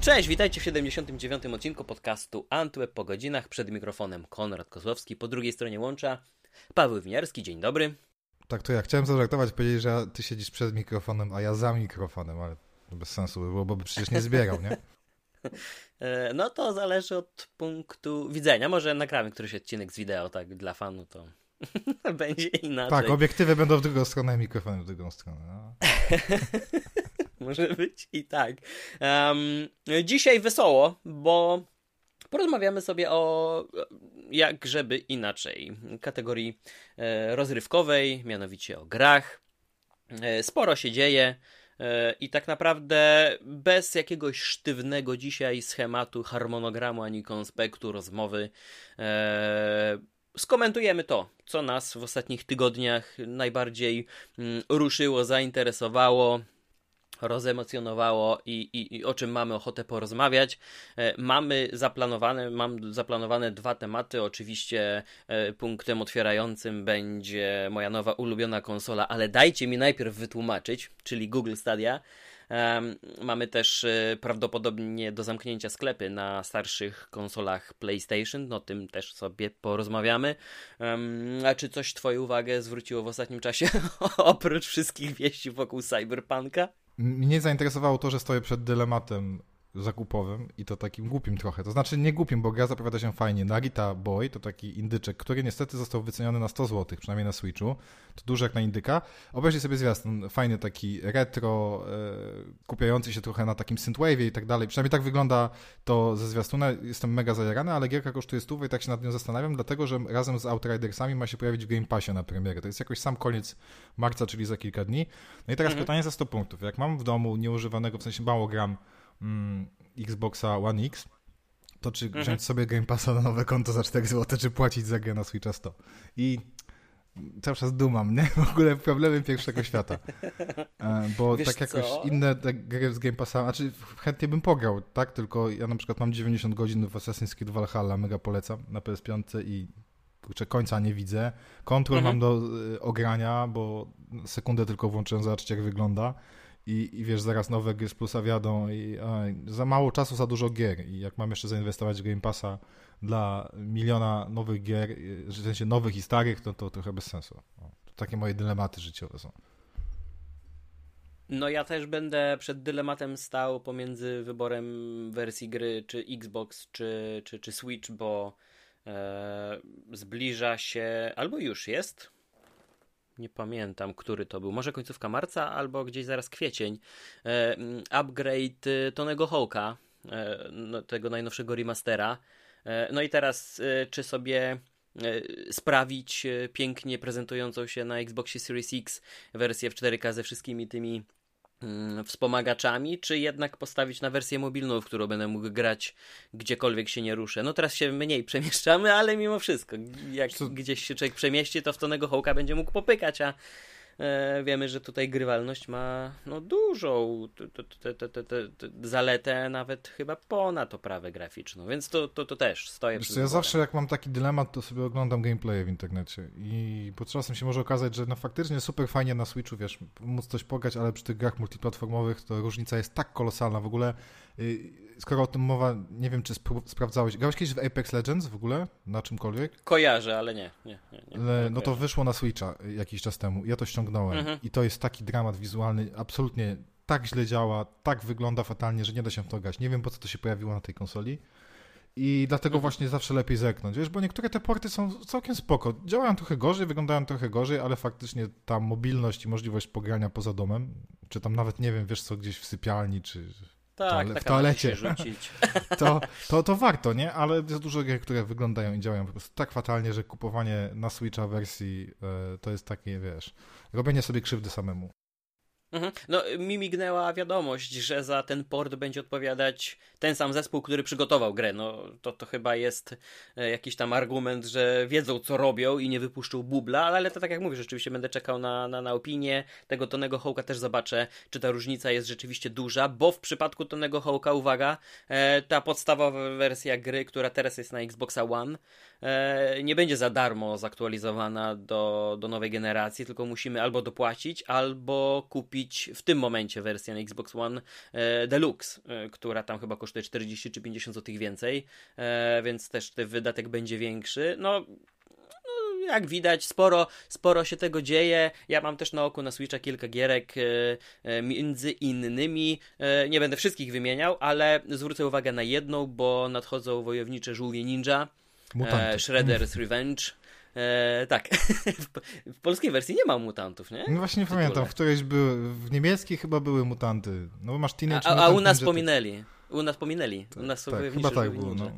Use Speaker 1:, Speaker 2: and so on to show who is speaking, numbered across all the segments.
Speaker 1: Cześć, witajcie w 79. odcinku podcastu Antweb po godzinach. Przed mikrofonem Konrad Kozłowski, po drugiej stronie łącza Paweł Winiarski. Dzień dobry.
Speaker 2: Tak, to ja chciałem zażartować, powiedzieć, że ty siedzisz przed mikrofonem, a ja za mikrofonem, ale bez sensu by było, bo by przecież nie zbierał, nie?
Speaker 1: E, no to zależy od punktu widzenia. Może nagramy któryś odcinek z wideo, tak, dla fanu to będzie inaczej.
Speaker 2: Tak, obiektywy będą w drugą stronę, mikrofony w drugą stronę. No.
Speaker 1: Może być i tak. Um, dzisiaj wesoło, bo porozmawiamy sobie o jak żeby inaczej kategorii e, rozrywkowej, mianowicie o grach. E, sporo się dzieje. E, I tak naprawdę bez jakiegoś sztywnego dzisiaj schematu, harmonogramu ani konspektu rozmowy skomentujemy to, co nas w ostatnich tygodniach najbardziej mm, ruszyło, zainteresowało, rozemocjonowało i, i, i, o czym mamy ochotę porozmawiać. E, mamy zaplanowane, mam zaplanowane dwa tematy. Oczywiście e, punktem otwierającym będzie moja nowa ulubiona konsola, ale dajcie mi najpierw wytłumaczyć, czyli Google Stadia. Mamy też e, prawdopodobnie do zamknięcia sklepy na starszych konsolach PlayStation, no tym też sobie porozmawiamy. A czy coś Twoją uwagę zwróciło w ostatnim czasie, oprócz wszystkich wieści wokół Cyberpunka?
Speaker 2: Mnie zainteresowało to, że stoję przed dylematem zakupowym i to takim głupim trochę. To znaczy nie głupim, bo gra zapowiada się fajnie. Narita Boy to taki indyczek, który niestety został wyceniony na 100 zł, przynajmniej na Switchu. To duży jak na indyka. Obejrzyj sobie zwiastun. Fajny taki retro, e, kupiający się trochę na takim synthwave'ie i tak dalej. Przynajmniej tak wygląda to ze zwiastuna. Jestem mega zajarany, ale gierka kosztuje stówę i tak się nad nią zastanawiam, dlatego, że razem z Outridersami ma się pojawić w Game Passie na premierę. To jest jakoś sam koniec marca, czyli za kilka dni. No i teraz mhm. pytanie za 100 punktów. Jak mam w domu nieużywanego, w sensie mało gram mm, Xboxa One X, to czy mhm. wziąć sobie Game Passa na nowe konto za 4 zł, czy płacić za grę na Switcha 100. I cały czas dumam, nie? W ogóle problemy pierwszego świata. E, bo Wiesz tak jakoś co? inne gry z Game Passa, znaczy chętnie bym pograł, tak? Tylko ja na przykład mam 90 godzin w Assassin's Creed Valhalla, mega polecam na PS5 i kurczę, końca nie widzę. Kontrol mhm. mam do y, ogrania, bo sekundę tylko włączyłem, zobaczyć jak wygląda i, i wiesz, zaraz nowe gry z plusa wiadą i za mało czasu, za dużo gier i jak mam jeszcze zainwestować w Game Passa dla miliona nowych gier, w sensie nowych i starych, to, to trochę bez sensu. O, to takie moje dylematy życiowe są.
Speaker 1: No ja też będę przed dylematem stał pomiędzy wyborem wersji gry czy Xbox czy, czy, czy Switch, bo e, zbliża się, albo już jest, nie pamiętam, który to był, może końcówka marca albo gdzieś zaraz kwiecień, e, upgrade y, Tonego Hawka, e, no, tego najnowszego remastera. E, no i teraz, czy sobie sprawić pięknie prezentującą się na Xboxie Series X wersję w 4K ze wszystkimi tymi wspomagaczami, czy jednak postawić na wersję mobilną, w którą będę mógł grać gdziekolwiek się nie ruszę. No teraz się mniej przemieszczamy, ale mimo wszystko, jak Co? gdzieś się człowiek przemieści, to w Tonego Hołka będzie mógł popykać, a wiemy, że tutaj grywalność ma no, dużą t, t, t, zaletę, nawet chyba ponad oprawę graficzną, więc to, to, to też stoję
Speaker 2: Wiesz, Ja zawsze jak mam taki dylemat, to sobie oglądam gameplaye w internecie i pod czasem się może okazać, że no faktycznie super fajnie na Switchu, wiesz, móc coś pograć, ale przy tych grach multiplatformowych to różnica jest tak kolosalna w ogóle. Skoro o tym mowa, nie wiem, czy sprawdzałeś. Grałeś kiedyś w Apex Legends w ogóle? Na czymkolwiek?
Speaker 1: Kojarzę, ale nie. nie, nie, nie
Speaker 2: no to wyszło na Switcha jakiś czas temu. Ja to ściągnąłem. Mhm. I to jest taki dramat wizualny. Absolutnie tak źle działa, tak wygląda fatalnie, że nie da się w to grać. Nie wiem, po co to się pojawiło na tej konsoli. I dlatego mhm. właśnie zawsze lepiej zerknąć, wiesz, bo niektóre te porty są całkiem spoko. Działają trochę gorzej, wyglądają trochę gorzej, ale faktycznie ta mobilność i możliwość pogrania poza domem, czy tam nawet, nie wiem, wiesz co, gdzieś w sypialni, czy
Speaker 1: tak, w toalecie.
Speaker 2: To, to, to warto, nie? Ale jest dużo gier, które wyglądają i działają po prostu tak fatalnie, że kupowanie na Switcha wersji e, to jest takie, wiesz, robienie sobie krzywdy samemu.
Speaker 1: Mhm. No, mi mignęła wiadomość, że za ten port będzie odpowiadać ten sam zespół, który przygotował grę. No, to, to chyba jest e, jakiś tam argument, że wiedzą, co robią i nie wypuszczą bubla, ale to tak jak mówisz, rzeczywiście będę czekał na, na, na opinię tego Tonego Hołka, też zobaczę, czy ta różnica jest rzeczywiście duża, bo w przypadku Tonego Hołka, uwaga, e, ta podstawowa wersja gry, która teraz jest na Xboxa One, e, nie będzie za darmo zaktualizowana do, do nowej generacji, tylko musimy albo dopłacić, albo kupić kupić w tym momencie wersję na Xbox One e, Deluxe, e, która tam chyba kosztuje 40 czy 50 zł więcej, e, więc też ten wydatek będzie większy. No, no, jak widać, sporo, sporo się tego dzieje. Ja mam też na oku na Switcha kilka gierek, między innymi, nie będę wszystkich wymieniał, ale zwrócę uwagę na jedną, bo nadchodzą wojownicze żółwie ninja, Mutanty. Shredder's Revenge. E, tak, w polskiej wersji nie ma mutantów, nie?
Speaker 2: No właśnie nie pamiętam, w którejś były, w niemieckiej chyba były mutanty. No bo masz Teenage
Speaker 1: A, a, a u nas pominęli. U nas pominęli. U nas
Speaker 2: tak, chyba tak było, no.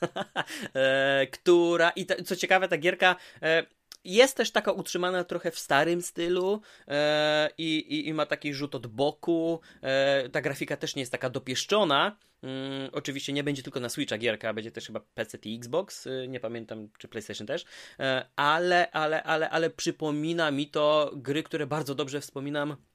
Speaker 1: e, która, i ta, co ciekawe, ta gierka e, jest też taka utrzymana trochę w starym stylu e, i, i, ma taki rzut od boku. E, ta grafika też nie jest taka dopieszczona. Mm, oczywiście nie będzie tylko na Switcha gierka, będzie też chyba PC i Xbox, y, nie pamiętam czy PlayStation też, e, ale, ale, ale, ale przypomina mi to gry, które bardzo dobrze wspominam E,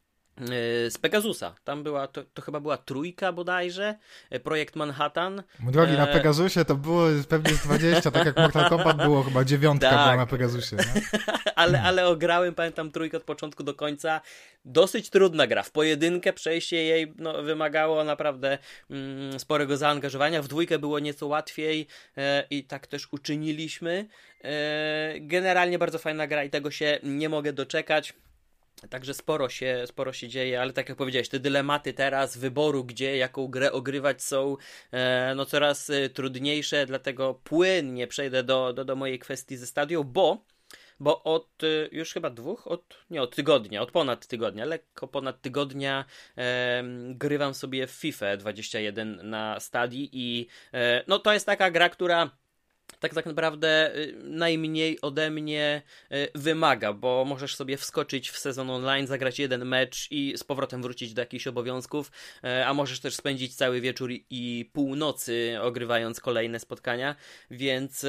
Speaker 1: z Pegasusa. Tam była, to, to, chyba była trójka bodajże, e, projekt Manhattan.
Speaker 2: Mój drogi, na e, Pegasusie to było pewnie z 20, tak jak Mortal Kombat było chyba dziewiątka tak. była na Pegasusie.
Speaker 1: ale, ale ograłem, pamiętam trójkę od początku do końca. Dosyć trudna gra. W pojedynkę przejście jej no, wymagało naprawdę mm, sporego zaangażowania. W dwójkę było nieco łatwiej e, i tak też uczyniliśmy. E, generalnie bardzo fajna gra i tego się nie mogę doczekać. Także sporo się, sporo się dzieje, ale tak jak powiedziałeś, te dylematy teraz wyboru, gdzie, jaką grę ogrywać są e, no coraz e, trudniejsze, dlatego płynnie przejdę do, do, do mojej kwestii ze stadią, bo bo od e, już chyba dwóch, od, nie od tygodnia, od ponad tygodnia, lekko ponad tygodnia e, grywam sobie w FIFA 21 na stadii i e, no to jest taka gra, która tak tak naprawdę y, najmniej ode mnie y, wymaga, bo możesz sobie wskoczyć w sezon online, zagrać jeden mecz i z powrotem wrócić do jakichś obowiązków, y, a możesz też spędzić cały wieczór i północy ogrywając kolejne spotkania, więc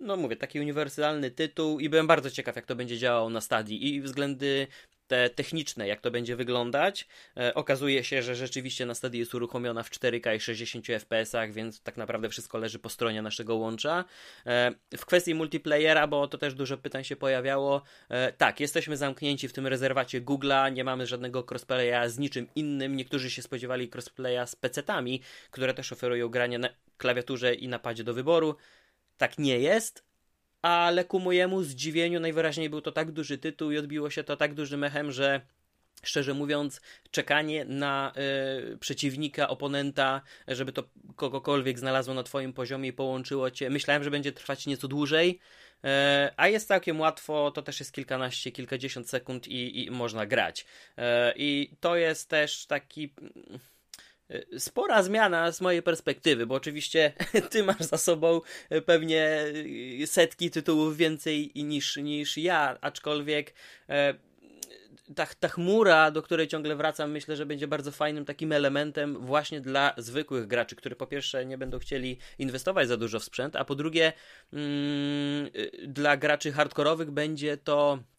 Speaker 1: no mówię, taki uniwersalny tytuł i byłem bardzo ciekaw jak to będzie działało na stadii i względy te techniczne, jak to będzie wyglądać. E, okazuje się, że rzeczywiście na stadii jest uruchomiona w 4K i 60 fps, więc tak naprawdę wszystko leży po stronie naszego łącza. E, w kwestii multiplayera, bo to też dużo pytań się pojawiało, e, tak, jesteśmy zamknięci w tym rezerwacie Google'a, nie mamy żadnego crossplaya z niczym innym. Niektórzy się spodziewali crossplaya z PC-tami, które też oferują granie na klawiaturze i napadzie do wyboru. Tak nie jest, ale ku mojemu zdziwieniu najwyraźniej był to tak duży tytuł i odbiło się to tak dużym echem, że Szczerze mówiąc, czekanie na y, przeciwnika, oponenta, żeby to kogokolwiek znalazło na Twoim poziomie i połączyło Cię, myślałem, że będzie trwać nieco dłużej, y, a jest całkiem łatwo, to też jest kilkanaście, kilkadziesiąt sekund i, i można grać. Y, I to jest też taki spora zmiana z mojej perspektywy, bo oczywiście ty masz za sobą y, pewnie y, setki tytułów więcej niż, niż ja, aczkolwiek e, ta, ta chmura, do której ciągle wracam, myślę, że będzie bardzo fajnym takim elementem właśnie dla zwykłych graczy, którzy po pierwsze nie będą chcieli inwestować za dużo w sprzęt, a po drugie mm, dla graczy hardkorowych będzie to E,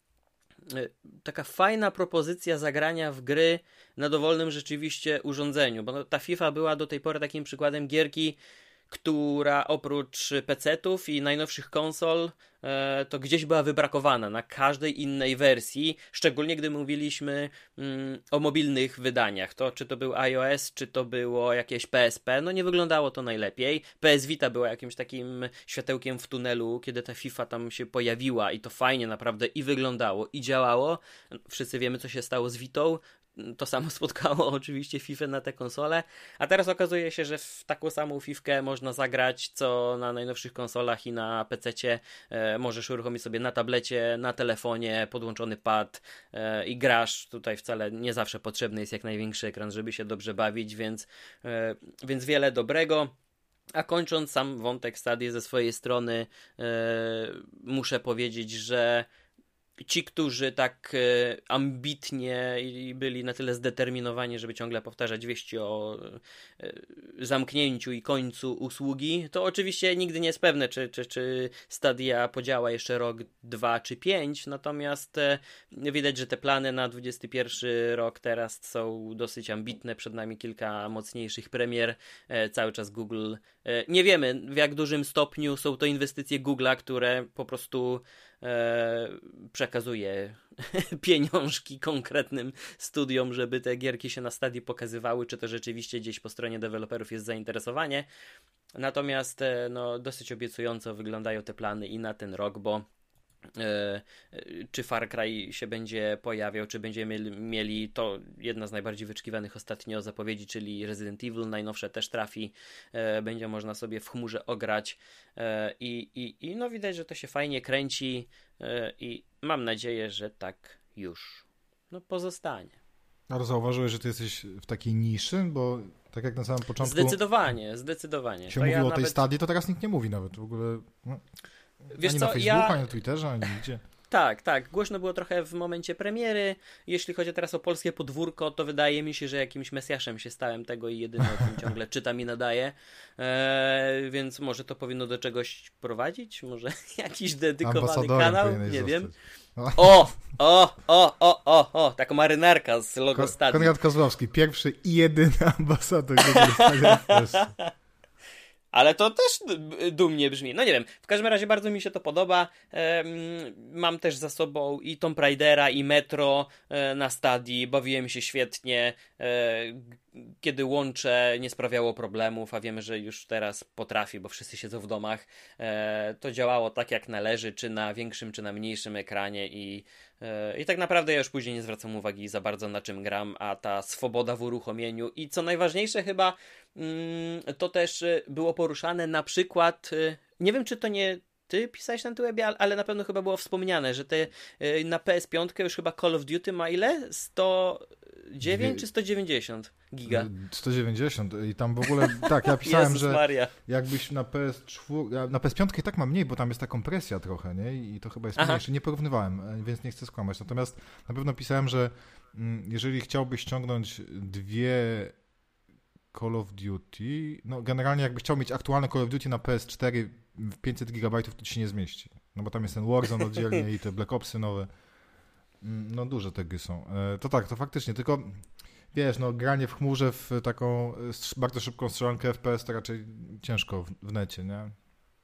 Speaker 1: taka fajna propozycja zagrania w gry na dowolnym rzeczywiście urządzeniu, bo ta FIFA była do tej pory takim przykładem gierki, która oprócz PC-ów i najnowszych konsol e, to gdzieś była wybrakowana na każdej innej wersji, szczególnie gdy mówiliśmy mm, o mobilnych wydaniach. To czy to był iOS, czy to było jakieś PSP, no nie wyglądało to najlepiej. PS Vita była jakimś takim światełkiem w tunelu, kiedy ta FIFA tam się pojawiła i to fajnie naprawdę i wyglądało i działało. Wszyscy wiemy co się stało z Vitą, to samo spotkało oczywiście FIFA na te konsole, a teraz okazuje się, że w taką samą FIFA można zagrać, co na najnowszych konsolach i na PC. E, możesz uruchomić sobie na tablecie, na telefonie, podłączony pad e, i grasz. Tutaj wcale nie zawsze potrzebny jest jak największy ekran, żeby się dobrze bawić, więc, e, więc wiele dobrego. A kończąc sam wątek stadii ze swojej strony, e, muszę powiedzieć, że ci, którzy tak e, ambitnie byli na tyle zdeterminowani, żeby ciągle powtarzać wieści o e, zamknięciu i końcu usługi, to oczywiście nigdy nie jest pewne, czy, czy, czy Stadia podziała jeszcze rok, dwa czy pięć, natomiast e, widać, że te plany na 21 rok teraz są dosyć ambitne, przed nami kilka mocniejszych premier, cały czas Google, nie wiemy w jak dużym stopniu są to inwestycje Google'a, które po prostu przekazuje pieniążki konkretnym studiom, żeby te gierki się na stadii pokazywały, czy to rzeczywiście gdzieś po stronie deweloperów jest zainteresowanie. Natomiast e, no, dosyć obiecująco wyglądają te plany i na ten rok, bo E, czy Far Cry się będzie pojawiał, czy będziemy mieli to jedna z najbardziej wyczekiwanych ostatnio zapowiedzi, czyli Resident Evil, najnowsze też trafi, e, będzie można sobie w chmurze ograć e, i, i, i no widać, że to się fajnie kręci i mam nadzieję, że tak już no pozostanie.
Speaker 2: Ale zauważyłeś, że ty jesteś w takiej niszy, bo tak jak na samym początku...
Speaker 1: Zdecydowanie, zdecydowanie.
Speaker 2: Się to mówiło ja o tej nawet... stadii, to teraz nikt nie mówi nawet w ogóle... No. Wiesz ani co, na Facebooku, ja... ani na Twitterze, ani nigdzie.
Speaker 1: Tak, tak. Głośno było trochę w momencie premiery. Jeśli chodzi teraz o polskie podwórko, to wydaje mi się, że jakimś mesjaszem się stałem tego i jedyny o tym ciągle czytam i nadaję. Eee, więc może to powinno do czegoś prowadzić? Może jakiś dedykowany kanał? Nie wiem. O, o, o, o, o, o, taka marynarka z logo Ko
Speaker 2: Konrad Kozłowski, pierwszy i jedyny ambasador
Speaker 1: ale to też dumnie brzmi. No nie wiem, w każdym razie bardzo mi się to podoba. Mam też za sobą i Tomb Raidera, i Metro e, na stadii. Bawiłem się świetnie. E, kiedy łącze nie sprawiało problemów, a wiemy, że już teraz potrafi, bo wszyscy siedzą w domach, e, to działało tak jak należy, czy na większym, czy na mniejszym ekranie i, i tak naprawdę ja już później nie zwracam uwagi za bardzo na czym gram, a ta swoboda w uruchomieniu i co najważniejsze chyba Mm, to też y, było poruszane na przykład, nie wiem czy to nie ty pisałeś na webie, ale na pewno chyba było wspomniane, że te na PS5 już chyba Call of Duty ma ile? 109 czy 190 giga?
Speaker 2: 190 i tam w ogóle, tak, ja pisałem, że Maria. jakbyś na PS4, na PS5 i tak ma mniej, bo tam jest ta kompresja trochę, nie? I to chyba jest Aha. mniejsze. Nie porównywałem, e, więc nie chcę skłamać. Natomiast na pewno pisałem, że mm, jeżeli chciałbyś ściągnąć dwie Call of Duty, no generalnie jakby chciał mieć aktualne Call of Duty na PS4 w 500 GB, to ci się nie zmieści. No bo tam jest ten Warzone oddzielnie i te Black Opsy nowe. Mm, no duże te gry są. E, to tak, to faktycznie, tylko wiesz, no granie w chmurze w taką bardzo szybką strzelankę FPS to raczej ciężko w, w necie, nie?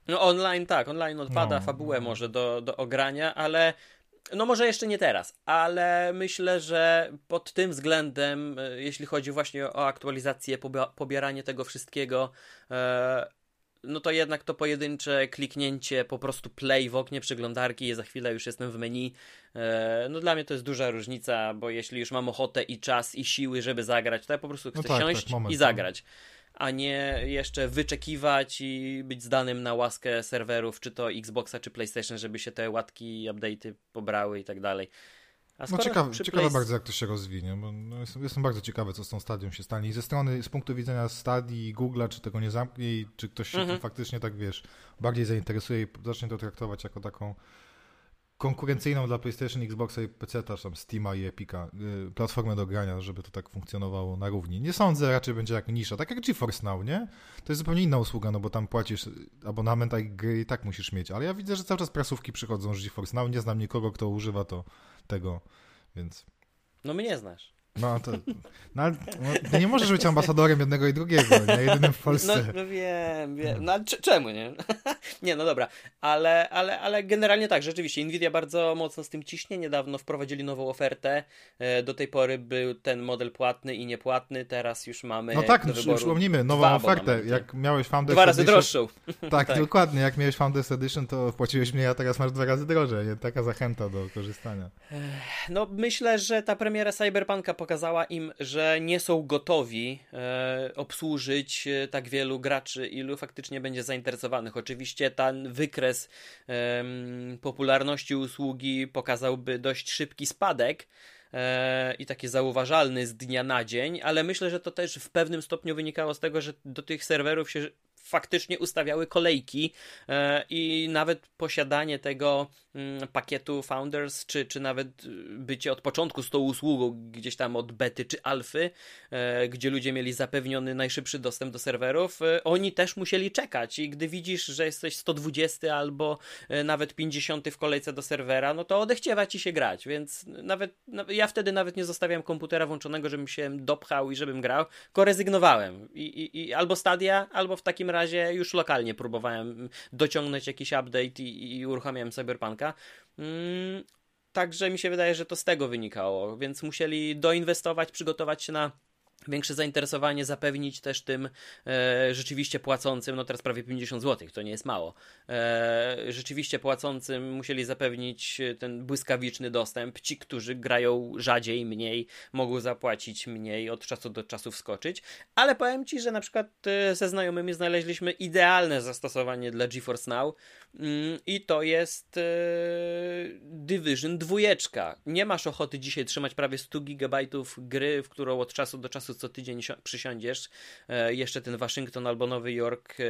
Speaker 1: No online tak, online odpada no, fabułę no. może do, do ogrania, ale no może jeszcze nie teraz, ale myślę, że pod tym względem, e, jeśli chodzi właśnie o aktualizację, pobieranie tego wszystkiego, e, no to jednak to pojedyncze kliknięcie, po prostu play w oknie przeglądarki i za chwilę już jestem w menu. E, no dla mnie to jest duża różnica, bo jeśli już mam ochotę i czas i siły, żeby zagrać, to ja po prostu chcę no tak, siąść tak, i zagrać. No a nie jeszcze wyczekiwać i być zdanym na łaskę serwerów, czy to Xboxa, czy PlayStation, żeby się te łatki, update'y pobrały i tak dalej.
Speaker 2: No ciekawe, ciekawe bardzo, jak to się rozwinie, bo no jestem, jestem, bardzo ciekawy, co z tą stadią się stanie. I ze strony, z punktu widzenia stadii Google'a, czy tego nie zamknie i czy ktoś się mhm. faktycznie tak, wiesz, bardziej zainteresuje i zacznie to traktować jako taką konkurencyjną dla PlayStation, Xboxa i PC, też tam Steama i Epica, y, platformę do grania, żeby to tak funkcjonowało na równi. Nie sądzę, raczej będzie jak nisza, tak jak GeForce Now, nie? To jest zupełnie inna usługa, no bo tam płacisz abonament, a gry i tak musisz mieć, ale ja widzę, że cały czas prasówki przychodzą z GeForce Now, nie znam nikogo, kto używa to tego, więc...
Speaker 1: No mnie znasz.
Speaker 2: No to. No, no, nie możesz być ambasadorem jednego i drugiego, nie jedynym w Polsce.
Speaker 1: No, no wiem, wiem. No czemu nie? nie, no dobra. Ale, ale, ale generalnie tak, rzeczywiście. Nvidia bardzo mocno z tym ciśnie. Niedawno wprowadzili nową ofertę. E, do tej pory był ten model płatny i niepłatny. Teraz już mamy.
Speaker 2: No tak, już, przypomnijmy, nową ofertę. Jak miałeś Founders
Speaker 1: Dwa razy Edition, droższą.
Speaker 2: Tak, tak, dokładnie. Jak miałeś Founders Edition, to płaciłeś mniej, a teraz masz dwa razy drożej. Taka zachęta do korzystania.
Speaker 1: No myślę, że ta premiera Cyberpunka pokazała im, że nie są gotowi e, obsłużyć e, tak wielu graczy, ilu faktycznie będzie zainteresowanych. Oczywiście ten wykres e, popularności usługi pokazałby dość szybki spadek, e, i taki zauważalny z dnia na dzień, ale myślę, że to też w pewnym stopniu wynikało z tego, że do tych serwerów się faktycznie ustawiały kolejki e, i nawet posiadanie tego mm, pakietu Founders, czy, czy nawet bycie od początku z tą usługą, gdzieś tam od bety czy alfy, e, gdzie ludzie mieli zapewniony najszybszy dostęp do serwerów, e, oni też musieli czekać. I gdy widzisz, że jesteś 120 albo nawet 50 w kolejce do serwera, no to odechciewa ci się grać, więc nawet ja wtedy nawet nie zostawiam komputera włączonego, żebym się dopchał i żebym grał, tylko rezygnowałem. I, i, i albo Stadia, albo w takim razie już lokalnie próbowałem dociągnąć jakiś update i, i uruchamiałem Cyberpunka. Mm, także mi się wydaje, że to z tego wynikało, więc musieli doinwestować, przygotować się na większe zainteresowanie zapewnić też tym e, rzeczywiście płacącym, no teraz prawie 50 zł, to nie jest mało, e, rzeczywiście płacącym musieli zapewnić ten błyskawiczny dostęp. Ci, którzy grają rzadziej, mniej, mogą zapłacić mniej, od czasu do czasu wskoczyć, ale powiem Ci, że na przykład e, ze znajomymi znaleźliśmy idealne zastosowanie dla GeForce Now i to jest e, Division 2. Nie masz ochoty dzisiaj trzymać prawie 100 GB gry, w którą od czasu do czasu co tydzień przysiądziesz, e, jeszcze ten Waszyngton albo Nowy Jork e,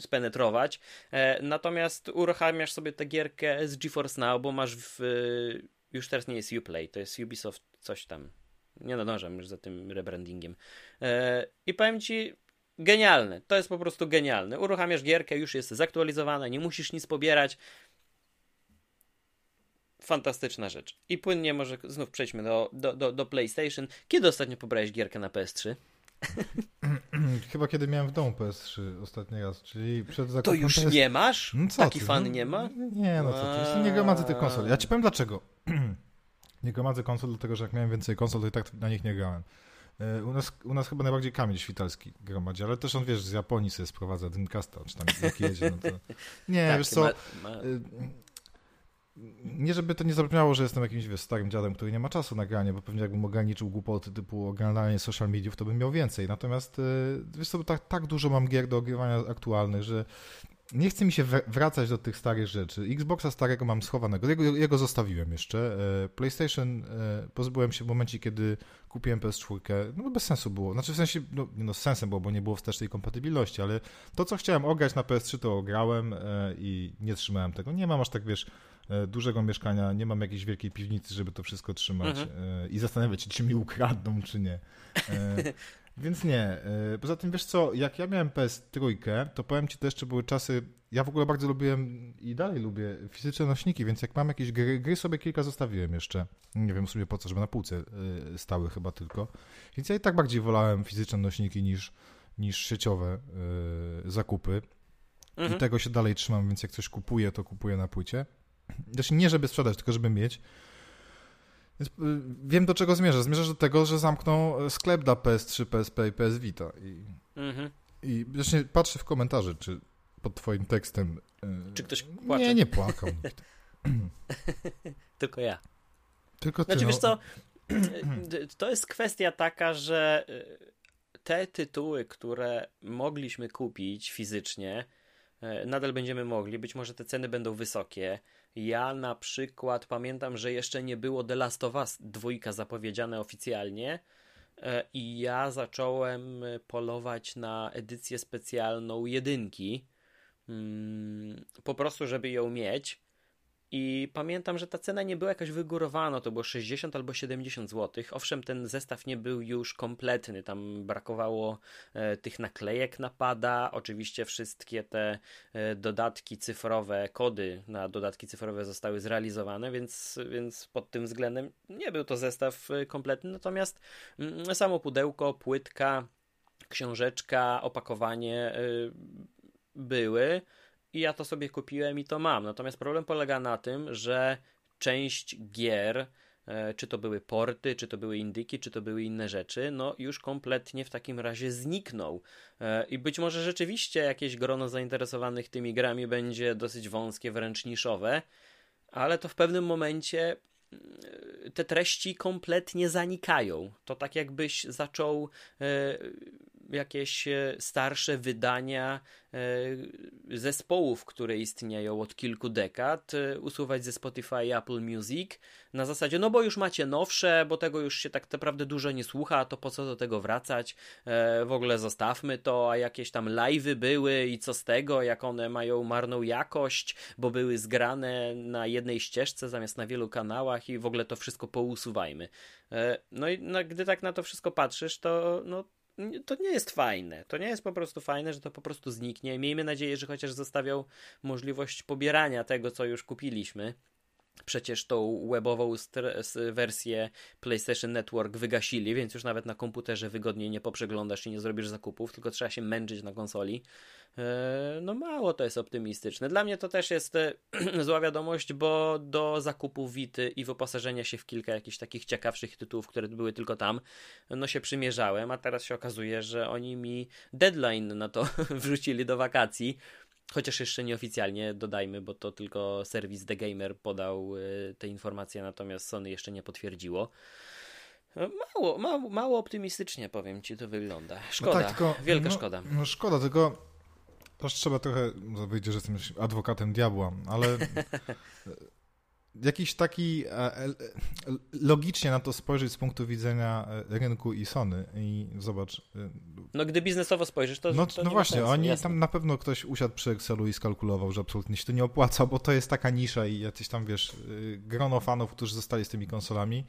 Speaker 1: spenetrować. Natomiast uruchamiasz sobie tę gierkę z GeForce Now, bo masz w, już teraz nie jest Uplay, to jest Ubisoft coś tam. Nie nadążam już za tym rebrandingiem. I powiem ci, genialne. To jest po prostu genialne. Uruchamiasz gierkę, już jest zaktualizowana, nie musisz nic pobierać fantastyczna rzecz. I płynnie może znów przejdźmy do, do, do, do PlayStation. Kiedy ostatnio pobrałeś gierkę na PS3?
Speaker 2: Chyba kiedy miałem w domu PS3 ostatni raz, czyli przed zakupem
Speaker 1: To już
Speaker 2: PS...
Speaker 1: nie masz?
Speaker 2: No co
Speaker 1: Taki
Speaker 2: ty?
Speaker 1: fan
Speaker 2: no,
Speaker 1: nie ma?
Speaker 2: Nie, no co ty. Nie gromadzę tych konsol. Ja ci powiem dlaczego. nie gromadzę konsol, dlatego że jak miałem więcej konsol, to i tak na nich nie grałem. E, u nas, u nas chyba najbardziej Kamil Świtalski gromadzi, ale też on, wiesz, z Japonii sobie sprowadza Dreamcasta, czy tam jak jedzie, no to... Nie, tak, wiesz co... Ma, ma... Y, nie żeby to nie zabrzmiało, że jestem jakimś wiesz, starym dziadem, który nie ma czasu na granie, bo pewnie jakbym ograniczył głupoty typu oglądanie social mediów, to bym miał więcej. Natomiast y, wiesz co, tak, tak dużo mam gier do ogrywania aktualnych, że nie chce mi się wracać do tych starych rzeczy. Xboxa starego mam schowanego, jego, jego zostawiłem jeszcze. E, PlayStation e, pozbyłem się w momencie, kiedy kupiłem PS4. No bez sensu było. Znaczy w sensie, no, no z sensem było, bo nie było wstecznej kompatybilności, ale to, co chciałem ograć na PS3, to ograłem e, i nie trzymałem tego. Nie mam aż tak, wiesz, dużego mieszkania, nie mam jakiejś wielkiej piwnicy, żeby to wszystko trzymać mhm. i zastanawiać się, czy mi ukradną, czy nie. Więc nie. E, poza tym, wiesz co, jak ja miałem PS3, to powiem ci, to jeszcze były czasy, ja w ogóle bardzo lubiłem i dalej lubię fizyczne nośniki, więc jak mam jakieś gry, gry sobie kilka zostawiłem jeszcze. Nie wiem sobie po co, żeby na półce e, stały chyba tylko. Więc ja i tak bardziej wolałem fizyczne nośniki niż, niż sieciowe yy, zakupy. Mhm. I tego się dalej trzymam, więc jak coś kupuję, to kupuję na płycie. Znaczy nie, żeby sprzedać, tylko żeby mieć. Więc y, wiem do czego zmierzasz. Zmierzasz do tego, że zamkną e, sklep dla PS3, PSP i PS Vita. I, mhm. i właśnie patrzę w komentarze, czy pod twoim tekstem...
Speaker 1: E, czy ktoś płacze?
Speaker 2: Nie, nie płakał.
Speaker 1: Tylko ja.
Speaker 2: Tylko ty,
Speaker 1: Znaczy, no... wiesz co, to jest kwestia taka, że e, te tytuły, które mogliśmy kupić fizycznie, nadal będziemy mogli. Być może te ceny będą wysokie. Ja na przykład pamiętam, że jeszcze nie było The Last of Us dwójka zapowiedziane oficjalnie e, i ja zacząłem polować na edycję specjalną jedynki. Mm, po prostu, żeby ją mieć i pamiętam, że ta cena nie była jakaś wygórowana, to było 60 albo 70 zł. Owszem, ten zestaw nie był już kompletny, tam brakowało e, tych naklejek napada, oczywiście wszystkie te e, dodatki cyfrowe, kody na dodatki cyfrowe zostały zrealizowane, więc, więc pod tym względem nie był to zestaw e, kompletny, natomiast mm, samo pudełko, płytka, książeczka, opakowanie e, były. I ja to sobie kupiłem i to mam. Natomiast problem polega na tym, że część gier, e, czy to były porty, czy to były indyki, czy to były inne rzeczy, no już kompletnie w takim razie zniknął. E, I być może rzeczywiście jakieś grono zainteresowanych tymi grami będzie dosyć wąskie, wręcz niszowe, ale to w pewnym momencie mm, te treści kompletnie zanikają. To tak jakbyś zaczął e, jakieś e, starsze wydania e, zespołów, które istnieją od kilku dekad, e, usuwać ze Spotify Apple Music na zasadzie, no bo już macie nowsze, bo tego już się tak naprawdę dużo nie słucha, to po co do tego wracać? W ogóle zostawmy to, a jakieś tam live'y były i co z tego, jak one mają marną jakość, bo były zgrane na jednej ścieżce zamiast na wielu kanałach i w ogóle to wszystko pousuwajmy. No i gdy tak na to wszystko patrzysz, to no, to nie jest fajne. To nie jest po prostu fajne, że to po prostu zniknie. Miejmy nadzieję, że chociaż zostawiał możliwość pobierania tego, co już kupiliśmy. Przecież tą webową wersję PlayStation Network wygasili, więc już nawet na komputerze wygodniej nie poprzeglądasz i nie zrobisz zakupów, tylko trzeba się męczyć na konsoli. E, no mało to jest optymistyczne. Dla mnie to też jest e, zła wiadomość, bo do zakupu Wity i wyposażenia się w kilka jakichś takich ciekawszych tytułów, które były tylko tam, no się przymierzałem, a teraz się okazuje, że oni mi deadline na to wrzucili do wakacji. Chociaż jeszcze nieoficjalnie dodajmy, bo to tylko serwis The Gamer podał e, te informacje, natomiast Sony jeszcze nie potwierdziło. Mało, mało, mało optymistycznie powiem ci to wygląda. Szkoda, no tak, tylko, wielka
Speaker 2: no,
Speaker 1: szkoda.
Speaker 2: No szkoda, tylko też trzeba trochę, no wyjdzie, że jestem adwokatem diabła, ale jakiś taki e, e, logicznie na to spojrzeć z punktu widzenia e, rynku i Sony i zobacz.
Speaker 1: No gdy biznesowo spojrzysz, to
Speaker 2: No,
Speaker 1: to
Speaker 2: no właśnie,
Speaker 1: sensu,
Speaker 2: oni
Speaker 1: jasne.
Speaker 2: tam na pewno ktoś usiadł przy Excelu i skalkulował, że absolutnie się to nie opłaca, bo to jest taka nisza i jacyś tam, wiesz, grono fanów, którzy zostali z tymi konsolami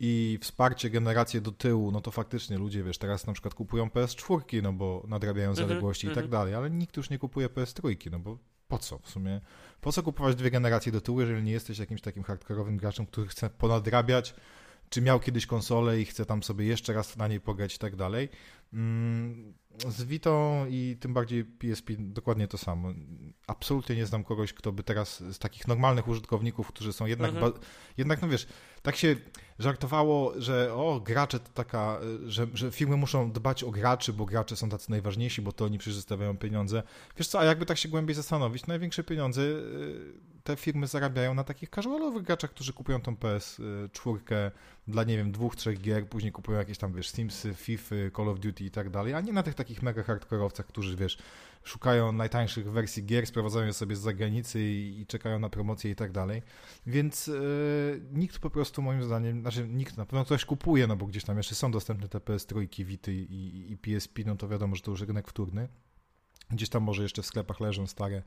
Speaker 2: i wsparcie, generację do tyłu, no to faktycznie ludzie, wiesz, teraz na przykład kupują PS4, no bo nadrabiają mhm, zaległości mm -hmm, i tak dalej, ale nikt już nie kupuje PS3, no bo po co w sumie? Po co kupować dwie generacje do tyłu, jeżeli nie jesteś jakimś takim hardkorowym graczem, który chce ponadrabiać, czy miał kiedyś konsolę i chce tam sobie jeszcze raz na niej pograć i tak dalej. Mm, z Vito i tym bardziej PSP dokładnie to samo. Absolutnie nie znam kogoś, kto by teraz z takich normalnych użytkowników, którzy są jednak, mhm. jednak no wiesz, tak się żartowało, że o, gracze to taka, że, że firmy muszą dbać o graczy, bo gracze są tacy najważniejsi, bo to oni przecież zostawiają pieniądze. Wiesz co, a jakby tak się głębiej zastanowić, największe pieniądze y, te firmy zarabiają na takich casualowych graczach, którzy kupują tą PS4 dla, nie wiem, dwóch, trzech gier, później kupują jakieś tam, wiesz, Simsy, FIFA, Call of Duty i tak dalej, a nie na tych takich mega hardkorowcach, którzy, wiesz, szukają najtańszych wersji gier, sprowadzają je sobie z zagranicy i, i czekają na promocję i tak dalej. Więc yy, nikt po prostu moim zdaniem, znaczy nikt, na pewno ktoś kupuje, no bo gdzieś tam jeszcze są dostępne te PS3, Vity i, i PSP, no to wiadomo, że to już rynek wtórny. Gdzieś tam może jeszcze w sklepach leżą stare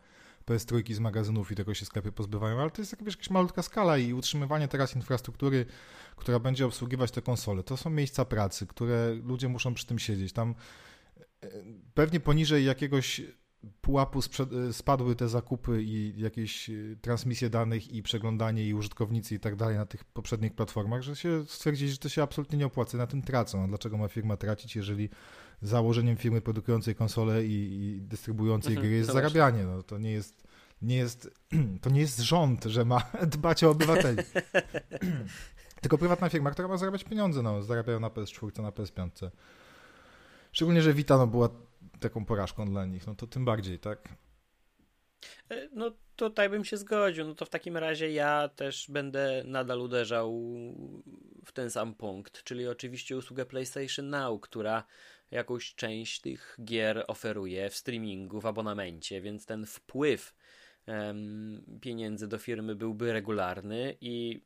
Speaker 2: PS3 z magazynów i tego się sklepy pozbywają, ale to jest jakaś, jakaś malutka skala i utrzymywanie teraz infrastruktury, która będzie obsługiwać te konsole, to są miejsca pracy, które ludzie muszą przy tym siedzieć. Tam e, pewnie poniżej jakiegoś pułapu e, spadły te zakupy i jakieś e, transmisje danych i przeglądanie i użytkownicy i tak dalej na tych poprzednich platformach, że się stwierdzili, że to się absolutnie nie opłaca, na tym tracą. A dlaczego ma firma tracić, jeżeli założeniem firmy produkującej konsole i, i dystrybuującej mhm, gry jest zarabianie. No, to nie jest, nie jest, to nie jest rząd, że ma dbać o obywateli. Tylko prywatna firma, która ma zarabiać pieniądze, no, zarabiają na PS4, na PS5. Szczególnie, że Vita no, była taką porażką dla nich, no to tym bardziej, tak?
Speaker 1: E, no tutaj bym się zgodził. No to w takim razie ja też będę nadal uderzał w ten sam punkt, czyli oczywiście usługę PlayStation Now, która jakąś część tych gier oferuje w streamingu, w abonamencie, więc ten wpływ pieniędzy do firmy byłby regularny i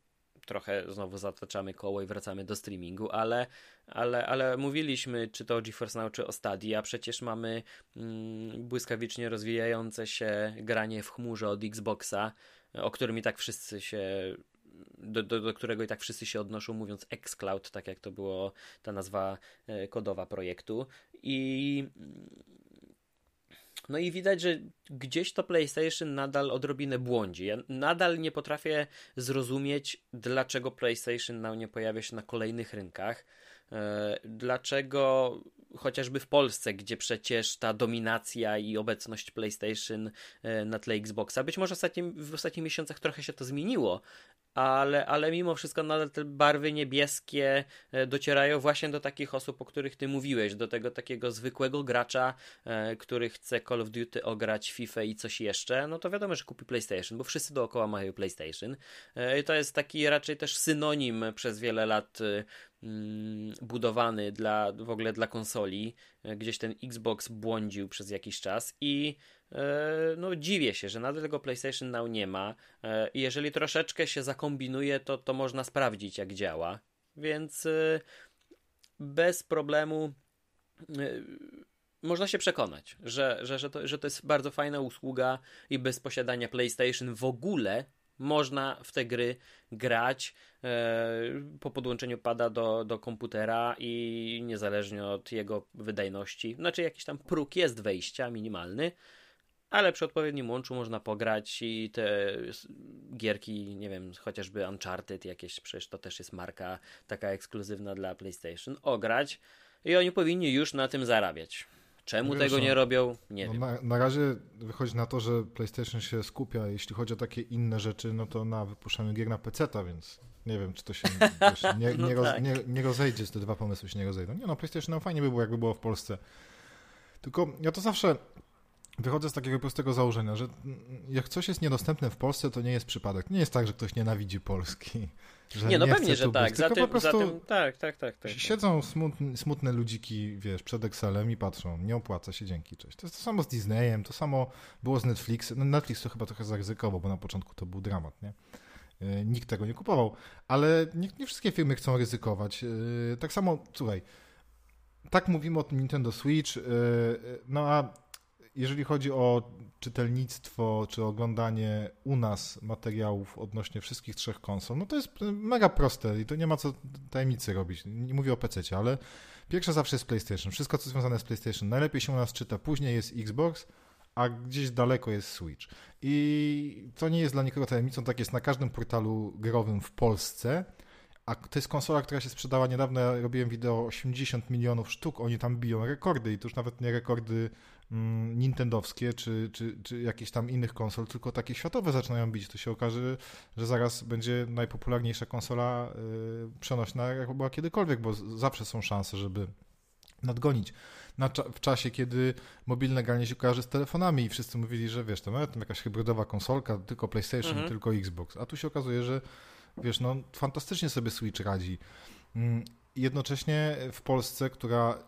Speaker 1: trochę znowu zataczamy koło i wracamy do streamingu, ale, ale, ale mówiliśmy czy to o GeForce Now, czy o Stadia, przecież mamy mm, błyskawicznie rozwijające się granie w chmurze od Xboxa, o którym i tak wszyscy się do, do, do, którego i tak wszyscy się odnoszą, mówiąc xCloud, tak jak to było ta nazwa e, kodowa projektu. I no i widać, że gdzieś to PlayStation nadal odrobinę błądzi. Ja nadal nie potrafię zrozumieć, dlaczego PlayStation Now nie pojawia się na kolejnych rynkach. E, dlaczego chociażby w Polsce, gdzie przecież ta dominacja i obecność PlayStation e, na tle Xboxa, być może ostatnim, w ostatnich miesiącach trochę się to zmieniło, ale, ale mimo wszystko nadal te barwy niebieskie e, docierają właśnie do takich osób, o których ty mówiłeś, do tego takiego zwykłego gracza, e, który chce Call of Duty ograć FIFA i coś jeszcze, no to wiadomo, że kupi PlayStation, bo wszyscy dookoła mają PlayStation. E, I to jest taki raczej też synonim przez wiele lat mm, budowany dla, w ogóle dla konsoli. Gdzieś ten Xbox błądził przez jakiś czas i no dziwię się, że nadal tego PlayStation Now nie ma. E, I jeżeli troszeczkę się zakombinuje, to, to można sprawdzić, jak działa. Więc e, bez problemu można się przekonać, że, że, że, to, że to jest bardzo fajna usługa i bez posiadania PlayStation w ogóle można w te gry grać po podłączeniu pada do, do komputera i niezależnie od jego wydajności, znaczy jakiś tam próg jest wejścia minimalny, ale przy odpowiednim łączu można pograć i te gierki, nie wiem, chociażby Uncharted jakieś, przecież to też jest marka taka ekskluzywna dla PlayStation, ograć i oni powinni już na tym zarabiać. Czemu Wiesz, tego nie no, robią? Nie no
Speaker 2: wiem. Na, na, razie wychodzi na to, że PlayStation się skupia, jeśli chodzi o takie inne rzeczy, no to na wypuszczaniu gier na PC-ta, więc nie wiem, czy to się wiesz, nie, no nie, roz, tak. nie, nie rozejdzie, te dwa pomysły się nie rozejdą. Nie no, PlayStation no, fajnie by było, jakby było w Polsce. Tylko ja to zawsze wychodzę z takiego prostego założenia, że jak coś jest niedostępne w Polsce, to nie jest przypadek. Nie jest tak, że ktoś nienawidzi Polski.
Speaker 1: nie, no nie pewnie, że tak. Za tym, za tym, tak, tak, tak, tak.
Speaker 2: Siedzą smutne, smutne ludziki, wiesz, przed Excelem i patrzą, nie opłaca się, dzięki, cześć. To jest to samo z Disneyem, to samo było z Netflixem. No Netflix to chyba trochę zaryzykował, bo na początku to był dramat, nie? E, nikt tego nie kupował, ale nie, nie wszystkie firmy chcą ryzykować. E, tak samo, słuchaj, tak mówimy o Nintendo Switch, e, no a jeżeli chodzi o czytelnictwo czy oglądanie u nas materiałów odnośnie wszystkich trzech konsol, no to jest mega proste i to nie ma co tajemnicy robić. Nie mówię o PC, ale pierwsze zawsze jest PlayStation. Wszystko, co związane z PlayStation, najlepiej się u nas czyta. Później jest Xbox, a gdzieś daleko jest Switch. I to nie jest dla nikogo tajemnicą, tak jest na każdym portalu growym w Polsce. A to jest konsola, która się sprzedała niedawno. Ja robiłem wideo 80 milionów sztuk. Oni tam biją rekordy i to już nawet nie rekordy mm, nintendowskie czy, czy, czy jakieś tam innych konsol, tylko takie światowe zaczynają bić. To się okaże, że zaraz będzie najpopularniejsza konsola y, przenośna, jak była kiedykolwiek, bo zawsze są szanse, żeby nadgonić. w czasie, kiedy mobilne granie się kojarzy z telefonami i wszyscy mówili, że wiesz, to nawet jakaś hybrydowa konsolka, tylko PlayStation, mhm. tylko Xbox. A tu się okazuje, że wiesz, no fantastycznie sobie Switch radzi. Mm, jednocześnie w Polsce, która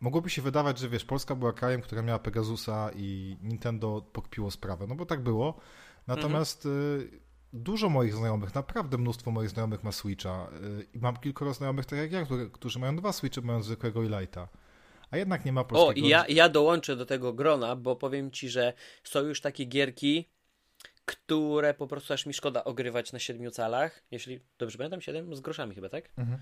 Speaker 2: mogłoby się wydawać, że wiesz, Polska była krajem, która miała Pegasusa i Nintendo pokpiło sprawę, no bo tak było. Natomiast mhm. dużo moich znajomych, naprawdę mnóstwo moich znajomych ma Switcha y, i mam kilkoro znajomych, tak jak ja, którzy mają dwa Switche, mają zwykłego i Lighta. A jednak nie ma polskiego...
Speaker 1: O, i ja, ja dołączę do tego grona, bo powiem ci, że są już takie gierki, które po prostu aż mi szkoda ogrywać na siedmiu calach. Jeśli dobrze pamiętam, siedem z groszami chyba, tak? Mhm.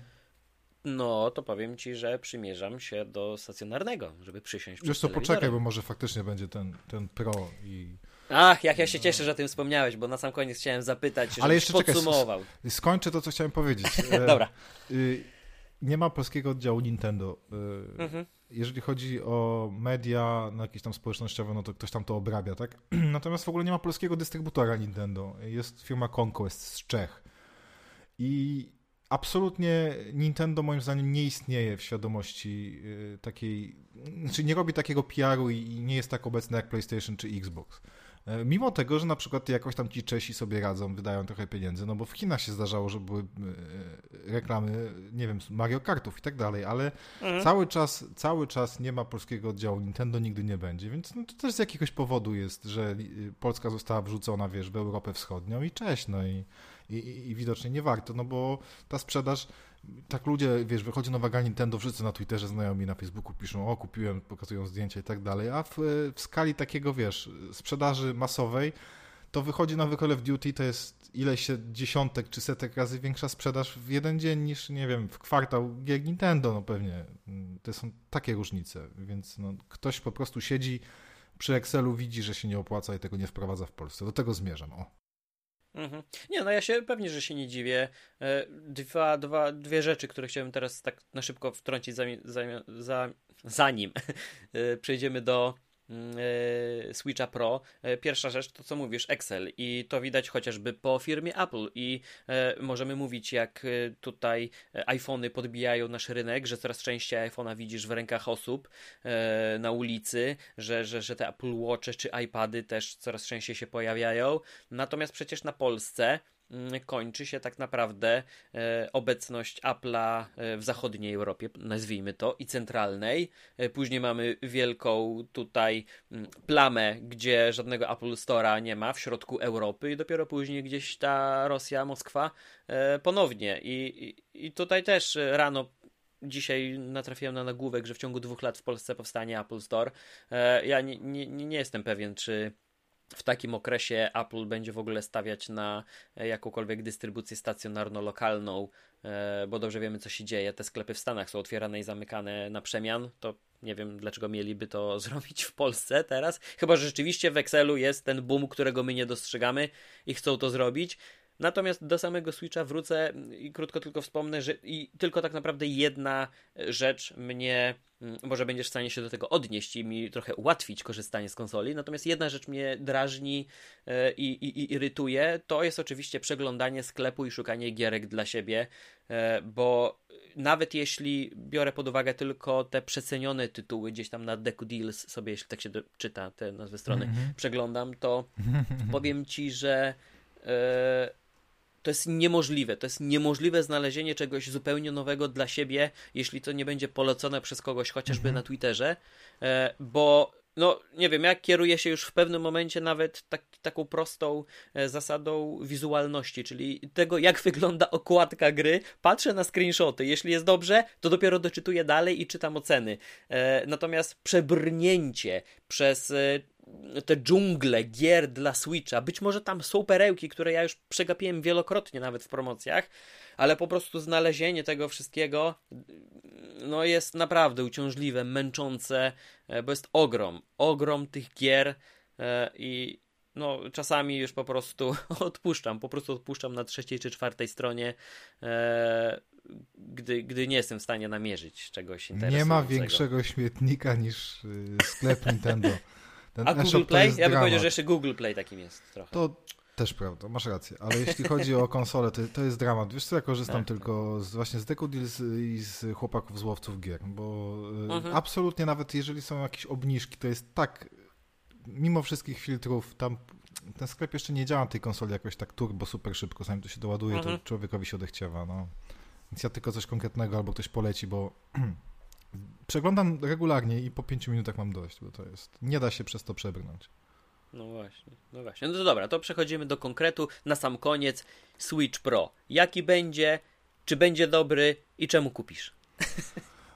Speaker 1: No, to powiem ci, że przymierzam się do stacjonarnego, żeby przysiąść
Speaker 2: Wiesz
Speaker 1: co,
Speaker 2: poczekaj, bo może faktycznie będzie ten, ten Pro i...
Speaker 1: Ach, jak ja się cieszę, że o tym wspomniałeś, bo na sam koniec chciałem zapytać, Ale jeszcze podsumował.
Speaker 2: Czekaj, skończę to, co chciałem powiedzieć.
Speaker 1: Dobra.
Speaker 2: Nie ma polskiego oddziału Nintendo. Y, mhm. Jeżeli chodzi o media, no jakieś tam społecznościowe, no to ktoś tam to obrabia, tak? Natomiast w ogóle nie ma polskiego dystrybutora Nintendo. Jest firma Conquest z Czech. I absolutnie Nintendo moim zdaniem nie istnieje w świadomości y, takiej, znaczy nie robi takiego PR-u i nie jest tak obecny jak PlayStation czy Xbox. E, mimo tego, że na przykład jakoś tam ci Czesi sobie radzą, wydają trochę pieniędzy, no bo w Chinach się zdarzało, że były e, reklamy, nie wiem, Mario Kartów i tak dalej, ale mhm. cały czas cały czas nie ma polskiego oddziału Nintendo, nigdy nie będzie, więc no, to też z jakiegoś powodu jest, że Polska została wrzucona, wiesz, w Europę Wschodnią i cześć, no i, i, i widocznie nie warto, no bo ta sprzedaż tak ludzie, wiesz, wychodzi nowa gra Nintendo, wszyscy na Twitterze znajomi, na Facebooku piszą, o kupiłem, pokazują zdjęcia i tak dalej, a w, w skali takiego, wiesz, sprzedaży masowej, to wychodzi nowy Call of Duty, to jest ileś dziesiątek czy setek razy większa sprzedaż w jeden dzień niż, nie wiem, w kwartał gier Nintendo, no pewnie. To są takie różnice, więc no, ktoś po prostu siedzi przy Excelu, widzi, że się nie opłaca i tego nie wprowadza w Polsce. Do tego zmierzam, o.
Speaker 1: Mhm. Nie, no ja się pewnie, że się nie dziwię. E, dwa, dwa, dwie rzeczy, które chciałem teraz tak na szybko wtrącić, zanim, zanim e, przejdziemy do Switcha Pro. E, pierwsza rzecz to co mówisz, Excel i to widać chociażby po firmie Apple i e, możemy mówić jak tutaj iPhony podbijają nasz rynek, że coraz częściej iPhone'a widzisz w rękach osób na ulicy, że, że, że te Apple Watche czy iPady też coraz częściej się pojawiają. Natomiast przecież na Polsce Mm, kończy się tak naprawdę e, obecność Apple'a e, w zachodniej Europie, nazwijmy to, i centralnej. E, później mamy wielką tutaj mm, plamę, gdzie żadnego Apple Store'a nie ma w środku Europy i dopiero później gdzieś ta Rosja, Moskwa ponownie. I, i, i tutaj też rano dzisiaj natrafiłem na nagłówek, że w ciągu dwóch lat w Polsce powstanie Apple Store. Ja nie, nie, nie jestem pewien, czy w takim okresie Apple będzie w ogóle stawiać na jakąkolwiek dystrybucję stacjonarno-lokalną, e, bo dobrze wiemy, co się dzieje. Te sklepy w Stanach są otwierane i zamykane na przemian. To nie wiem, dlaczego mieliby to zrobić w Polsce teraz. Chyba, że rzeczywiście w Excelu jest ten boom, którego my nie dostrzegamy i chcą to zrobić. Natomiast do samego Switcha wrócę i krótko tylko wspomnę, że i tylko tak naprawdę jedna rzecz mnie, mm, może będziesz w stanie się do tego odnieść i mi trochę ułatwić korzystanie z konsoli. Natomiast jedna rzecz mnie drażni e, i, i, i irytuje, to jest oczywiście przeglądanie sklepu i szukanie gierek dla siebie, e, bo nawet jeśli biorę pod uwagę tylko te przecenione tytuły, gdzieś tam na Deku Deals sobie, jeśli tak się do, czyta te nazwy strony, mm -hmm. przeglądam, to powiem ci, że e, to jest niemożliwe. To jest niemożliwe znalezienie czegoś zupełnie nowego dla siebie, jeśli to nie będzie polecone przez kogoś, chociażby mhm. na Twitterze, e, bo no nie wiem, ja kieruję się już w pewnym momencie nawet tak, taką prostą e, zasadą wizualności, czyli tego, jak wygląda okładka gry. Patrzę na screenshoty. Jeśli jest dobrze, to dopiero doczytuję dalej i czytam oceny. E, natomiast przebrnięcie przez te dżungle gier dla Switcha. Być może tam są perełki, które ja już przegapiłem wielokrotnie nawet w promocjach, ale po prostu znalezienie tego wszystkiego no jest naprawdę uciążliwe, męczące, e, bo jest ogrom, ogrom tych gier e, i no czasami już po prostu odpuszczam, po prostu odpuszczam na trzeciej czy czwartej stronie, e, gdy, gdy nie jestem w stanie namierzyć czegoś interesującego.
Speaker 2: Nie ma większego śmietnika niż sklep Nintendo.
Speaker 1: Ten A Google Play? Ja bym powiedział, że jeszcze Google Play takim jest trochę.
Speaker 2: To też prawda, masz rację. Ale jeśli chodzi o konsolę, to, to jest dramat. Wiesz co, ja korzystam tak, tylko z, właśnie z Deku Deals i z chłopaków z łowców gier, bo y, mhm. absolutnie nawet jeżeli są jakieś obniżki, to jest tak, mimo wszystkich filtrów, tam ten sklep jeszcze nie działa tej konsoli jakoś tak turbo super szybko, zanim to się doładuje, mhm. to człowiekowi się odechciewa, no. Więc ja tylko coś konkretnego albo ktoś poleci, bo przeglądam regularnie i po 5 minutach mam dość, bo to jest. Nie da się przez to przebrnąć.
Speaker 1: No właśnie, no właśnie. No to dobra, to przechodzimy do konkretu. Na sam koniec Switch Pro. Jaki będzie, czy będzie dobry i czemu kupisz?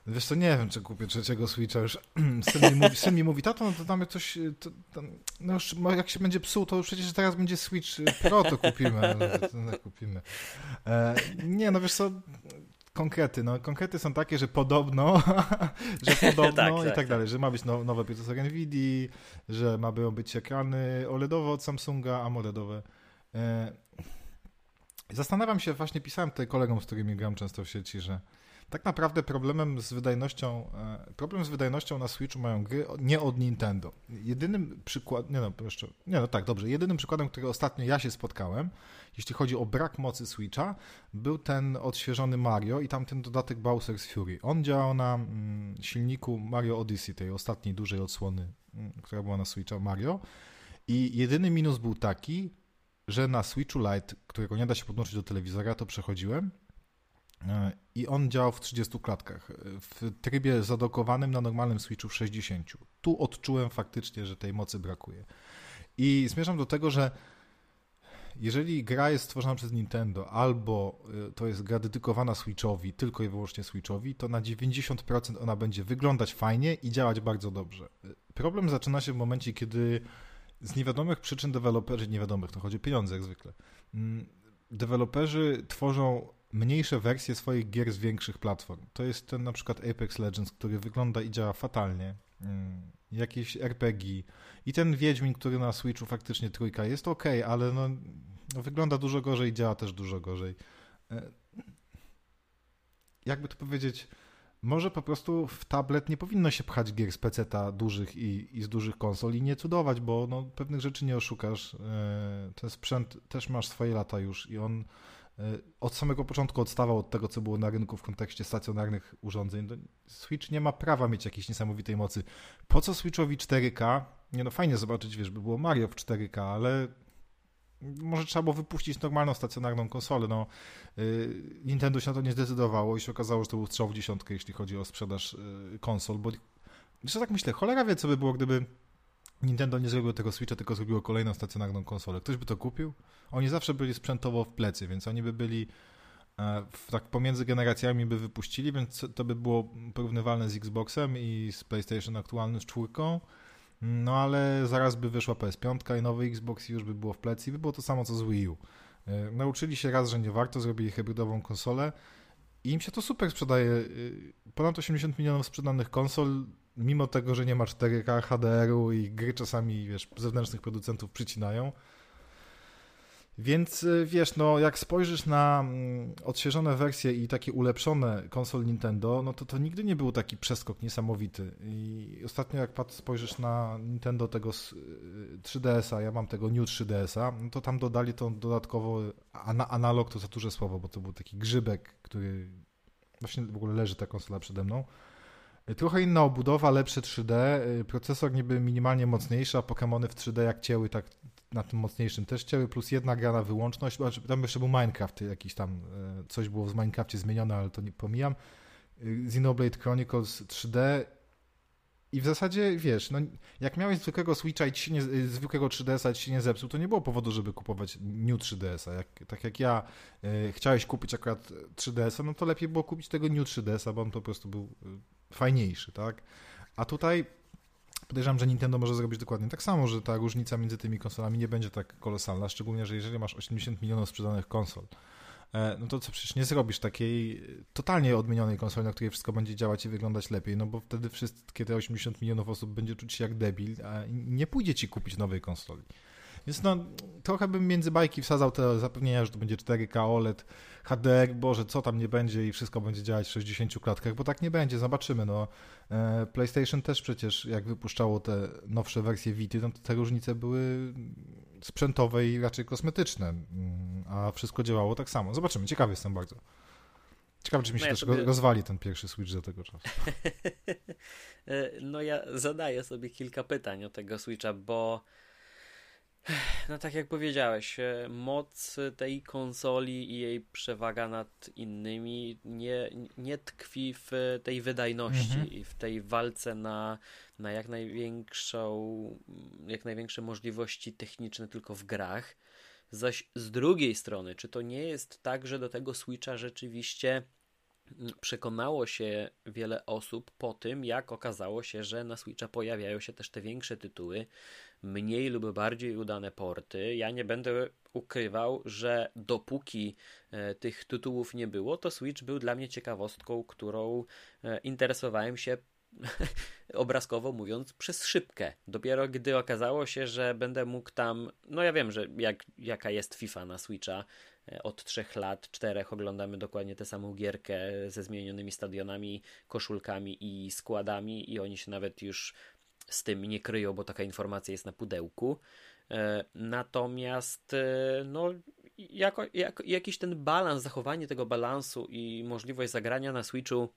Speaker 2: Wiesz co, nie wiem, czy kupię trzeciego Switcha już. Syn mi mówi, syn mi mówi tato, no to damy coś, to, to, no już jak się będzie psuł, to już przecież teraz będzie Switch Pro, to kupimy. No, to, kupimy. E, nie, no wiesz co, konkrety. No, konkrety są takie, że podobno, że podobno tak, i tak, tak, dalej, że ma być no, nowy procesor NVIDIA, że ma być ekrany OLEDowe od Samsunga, AMOLEDowe. E... Zastanawiam się, właśnie pisałem tutaj kolegom, z którymi gram często w sieci, że tak naprawdę problemem z wydajnością, e, problem z wydajnością na Switchu mają gry nie od Nintendo. Jedynym przykładem, nie no, jeszcze, nie no tak, dobrze, jedynym przykładem, który ostatnio ja się spotkałem, jeśli chodzi o brak mocy Switcha, był ten odświeżony Mario i tamten dodatek Bowser's Fury. On działał na mm, silniku Mario Odyssey, tej ostatniej dużej odsłony, mm, która była na Switcha Mario. I jedyny minus był taki, że na Switchu Lite, którego nie da się podłączyć do telewizora, to przechodziłem e, i on działał w 30 klatkach. W trybie zadokowanym na normalnym Switchu w 60. Tu odczułem faktycznie, że tej mocy brakuje. I zmierzam do tego, że jeżeli gra jest stworzona przez Nintendo albo y, to jest gra dedykowana Switchowi, tylko i wyłącznie Switchowi, to na 90% ona będzie wyglądać fajnie i działać bardzo dobrze. Problem zaczyna się w momencie, kiedy z niewiadomych przyczyn deweloperzy, niewiadomych, to chodzi o pieniądze jak zwykle, mm, deweloperzy tworzą mniejsze wersje swoich gier z większych platform. To jest ten na przykład Apex Legends, który wygląda i działa fatalnie. Jakieś RPG i ten Wiedźmin, który na Switchu faktycznie trójka jest ok, ale no, no, wygląda dużo gorzej działa też dużo gorzej. E, jakby to powiedzieć, może po prostu w tablet nie powinno się pchać gier z PC-ta dużych i, i z dużych konsol i nie cudować, bo no, pewnych rzeczy nie oszukasz. E, ten sprzęt też masz swoje lata już i on od samego początku odstawał od tego, co było na rynku w kontekście stacjonarnych urządzeń. Switch nie ma prawa mieć jakiejś niesamowitej mocy. Po co Switchowi 4K? Nie no, fajnie zobaczyć, wiesz, by było Mario w 4K, ale może trzeba było wypuścić normalną stacjonarną konsolę. No, yy, Nintendo się na to nie zdecydowało i się okazało, że to był strzał w dziesiątkę, jeśli chodzi o sprzedaż yy, konsol, bo co, tak myślę, cholera wie, co by było, gdyby Nintendo nie zrobiło tego Switcha, tylko zrobiło kolejną stacjonarną konsolę. Ktoś by to kupił? Oni zawsze byli sprzętowo w plecy, więc oni by byli e, tak pomiędzy generacjami by wypuścili, więc to by było porównywalne z Xboxem i z PlayStation aktualnym z czwórką. No ale zaraz by wyszła PS5 i nowy Xbox już by było w plecy i by było to samo co z Wii U. E, nauczyli się raz, że nie warto, zrobili hybrydową konsolę i im się to super sprzedaje. E, ponad 80 milionów sprzedanych konsol, mimo tego, że nie ma 4K, HDR-u i gry czasami, wiesz, zewnętrznych producentów przycinają. Więc y, wiesz, no jak spojrzysz na mm, odświeżone wersje i takie ulepszone konsol Nintendo, no to to nigdy nie był taki przeskok niesamowity. I ostatnio jak spojrzysz na Nintendo tego 3DS-a, y, ja mam tego New 3DS-a, no to tam dodali to dodatkowo analog, to za duże słowo, bo to był taki grzybek, który właśnie w ogóle leży ta konsola przede mną. Trochę inna obudowa, lepsze 3D, y, procesor niby minimalnie mniejszy, a Pokémony w 3D jak cięły, tak na tym mocniejszym też cięły, plus jedna gra na wyłączność, znaczy, tam jeszcze był Minecraft, jakiś tam, e, coś było w Minecrafcie zmienione, ale to nie pomijam. Y, Xenoblade Chronicles 3D i w zasadzie, wiesz, no, jak miałeś zwykłego Switcha i ci nie, zwykłego 3DS-a i ci się nie zepsuł, to nie było powodu, żeby kupować New 3DS-a. Jak, tak jak ja y, chciałeś kupić akurat 3DS-a, no to lepiej było kupić tego New 3DS-a, bo on po prostu był fajniejszy, tak? A tutaj podejrzewam, że Nintendo może zrobić dokładnie tak samo, że ta różnica między tymi konsolami nie będzie tak kolosalna, szczególnie, że jeżeli masz 80 milionów sprzedanych konsol, e, no to co przecież nie zrobisz takiej totalnie odmienionej konsoli, na której wszystko będzie działać i wyglądać lepiej, no bo wtedy wszystkie te 80 milionów osób będzie czuć się jak debil, a nie pójdzie ci kupić nowej konsoli. Więc no, trochę bym między bajki wsadzał te zapewnienia, że to będzie 4K OLED, HDR, Boże, co tam nie będzie i wszystko będzie działać w 60 klatkach, bo tak nie będzie, zobaczymy. No, e, PlayStation też przecież, jak wypuszczało te nowsze wersje Vity, no to te różnice były sprzętowe i raczej kosmetyczne, mm, a wszystko działało tak samo. Zobaczymy, ciekawy jestem bardzo. Ciekawe, czy mi się no ja też sobie... rozwali ten pierwszy Switch do tego czasu.
Speaker 1: E, no ja zadaję sobie kilka pytań o tego Switcha, bo no tak jak powiedziałeś, e, moc tej konsoli i jej przewaga nad innymi nie, nie tkwi w tej wydajności mhm. i w tej walce na, na jak największą, jak największe możliwości techniczne tylko w grach. Zaś z drugiej strony, czy to nie jest tak, że do tego Switcha rzeczywiście przekonało się wiele osób po tym, jak okazało się, że na Switcha pojawiają się też te większe tytuły, mniej lub bardziej udane porty. Ja nie będę ukrywał, że dopóki e, tych tytułów nie było, to Switch był dla mnie ciekawostką, którą e, interesowałem się obrazkowo mówiąc, przez szybkę. Dopiero gdy okazało się, że będę mógł tam, no ja wiem, że jak, jaka jest FIFA na Switcha, e, od trzech lat, czterech oglądamy dokładnie tę samą gierkę ze zmienionymi stadionami, koszulkami i składami i oni się nawet już z tym nie kryją, bo taka informacja jest na pudełku. E, natomiast e, no, jako, jak, jakiś ten balans, zachowanie tego balansu i możliwość zagrania na Switchu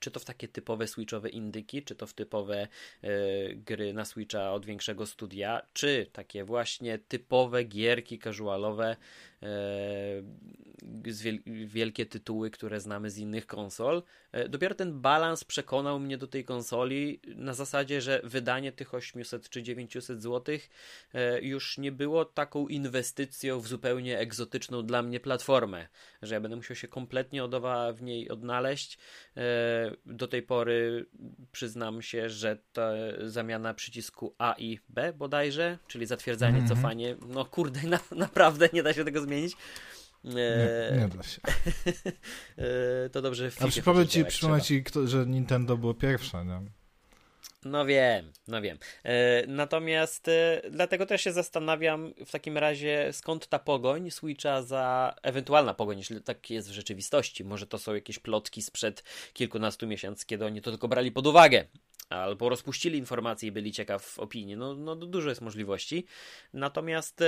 Speaker 1: czy to w takie typowe switchowe indyki, czy to w typowe y, gry na Switcha od większego studia, czy takie właśnie typowe gierki casualowe wielkie tytuły, które znamy z innych konsol. E, dopiero ten balans przekonał mnie do tej konsoli na zasadzie, że wydanie tych 800 czy 900 zł e, już nie było taką inwestycją w zupełnie egzotyczną dla mnie platformę, że ja będę musiał się kompletnie od w niej odnaleźć. Do tej pory przyznam się, że ta zamiana przycisku A i B bodajże, czyli zatwierdzanie, mm -hmm. cofanie, no kurde, na, naprawdę nie da się tego zmienić.
Speaker 2: Nie, nie da się.
Speaker 1: E, to dobrze
Speaker 2: w A przypomnę ci, przypomnę ci że Nintendo było pierwsze, nie?
Speaker 1: No wiem, no wiem. E, natomiast e, dlatego też się zastanawiam w takim razie, skąd ta pogoń Switcha za ewentualna pogoń, jeśli tak jest w rzeczywistości. Może to są jakieś plotki sprzed kilkunastu miesięcy, kiedy oni to tylko brali pod uwagę. Albo rozpuścili informacje i byli ciekaw opinii. No, no dużo jest możliwości. Natomiast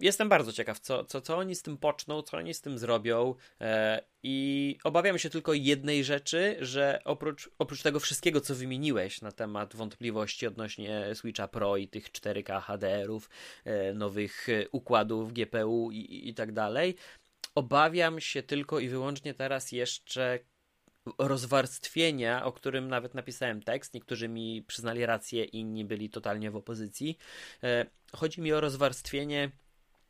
Speaker 1: jestem bardzo ciekaw, co, co, co oni z tym poczną, co oni z tym zrobią. E, I obawiam się tylko jednej rzeczy, że oprócz, oprócz tego wszystkiego, co wymieniłeś na temat wątpliwości odnośnie Switcha Pro i tych 4K HDR-ów, e, nowych układów GPU i, i tak dalej, obawiam się tylko i wyłącznie teraz jeszcze rozwarstwienia, o którym nawet napisałem tekst. Niektórzy mi przyznali rację, inni byli totalnie w opozycji. E, chodzi mi o rozwarstwienie